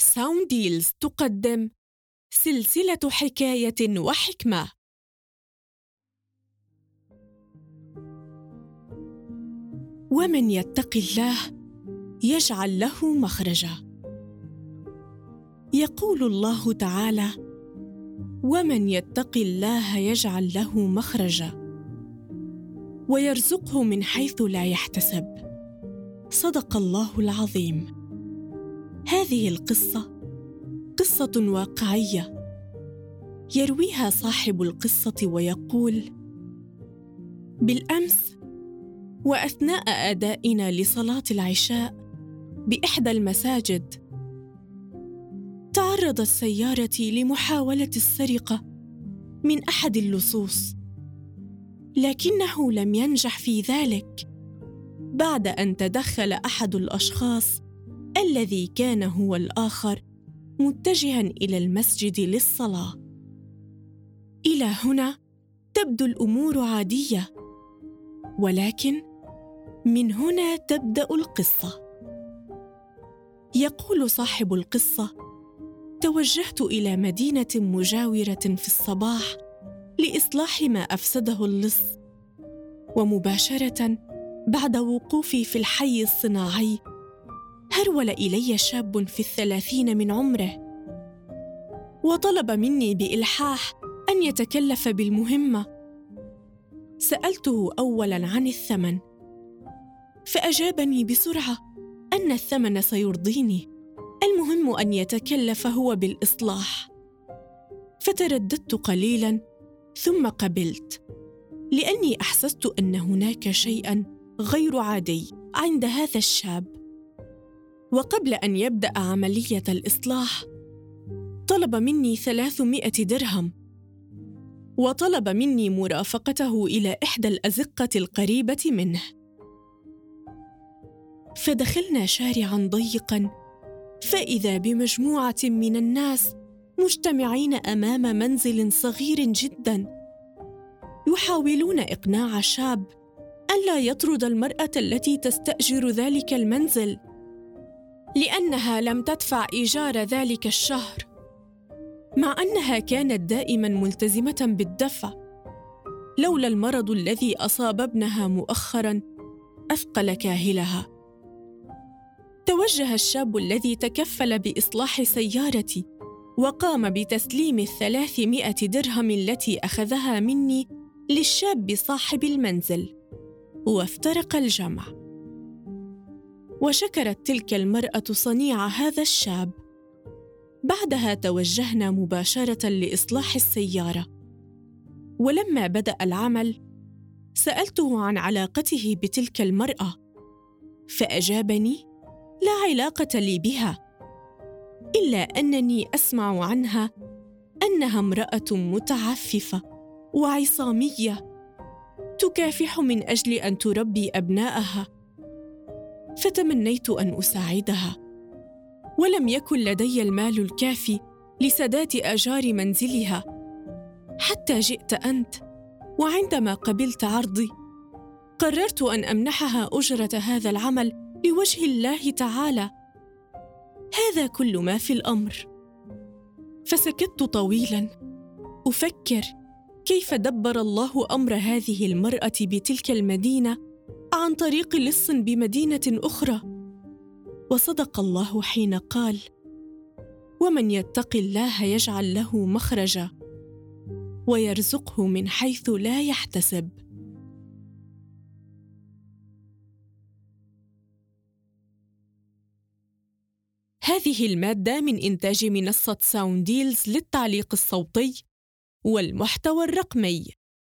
ساوند ديلز تقدم. سلسلة حكاية وحكمة. ومن يتق الله يجعل له مخرجا. يقول الله تعالى ومن يتق الله يجعل له مخرجا. ويرزقه من حيث لا يحتسب. صدق الله العظيم. هذه القصة قصة واقعية يرويها صاحب القصة ويقول بالأمس وأثناء أدائنا لصلاة العشاء بإحدى المساجد تعرضت سيارتي لمحاولة السرقة من أحد اللصوص لكنه لم ينجح في ذلك بعد أن تدخل أحد الأشخاص الذي كان هو الآخر متجها إلى المسجد للصلاة. إلى هنا تبدو الأمور عادية ولكن من هنا تبدأ القصة. يقول صاحب القصة توجهت إلى مدينة مجاورة في الصباح لإصلاح ما أفسده اللص ومباشرة بعد وقوفي في الحي الصناعي هرول إلي شاب في الثلاثين من عمره. وطلب مني بإلحاح أن يتكلف بالمهمة. سألته اولا عن الثمن. فأجابني بسرعة أن الثمن سيرضيني. المهم أن يتكلف هو بالإصلاح. فترددت قليلا ثم قبلت. لأني أحسست أن هناك شيئا غير عادي عند هذا الشاب. وقبل أن يبدأ عملية الإصلاح طلب مني ثلاثمائة درهم. وطلب مني مرافقته إلى إحدى الأزقة القريبة منه. فدخلنا شارعا ضيقا فإذا بمجموعة من الناس مجتمعين أمام منزل صغير جدا يحاولون إقناع شاب ألا يطرد المرأة التي تستأجر ذلك المنزل. لأنها لم تدفع إيجار ذلك الشهر مع أنها كانت دائما ملتزمة بالدفع. لولا المرض الذي أصاب ابنها مؤخرا أثقل كاهلها. توجه الشاب الذي تكفل بإصلاح سيارتي وقام بتسليم الثلاثمائة درهم التي أخذها مني للشاب صاحب المنزل وافترق الجمع. وشكرت تلك المرأة صنيع هذا الشاب. بعدها توجهنا مباشرة لإصلاح السيارة. ولما بدأ العمل سألته عن علاقته بتلك المرأة فأجابني لا علاقة لي بها إلا أنني أسمع عنها أنها امرأة متعففة وعصامية تكافح من أجل أن تربي أبناءها فتمنيت أن أساعدها. ولم يكن لدي المال الكافي لسداد آجار منزلها. حتى جئت أنت وعندما قبلت عرضي قررت أن أمنحها أجرة هذا العمل لوجه الله تعالى. هذا كل ما في الأمر. فسكت طويلا. أفكر كيف دبر الله أمر هذه المرأة بتلك المدينة عن طريق لص بمدينة أخرى. وصدق الله حين قال ومن يتق الله يجعل له مخرجا ويرزقه من حيث لا يحتسب. هذه المادة من إنتاج منصة ساونديلز للتعليق الصوتي والمحتوى الرقمي.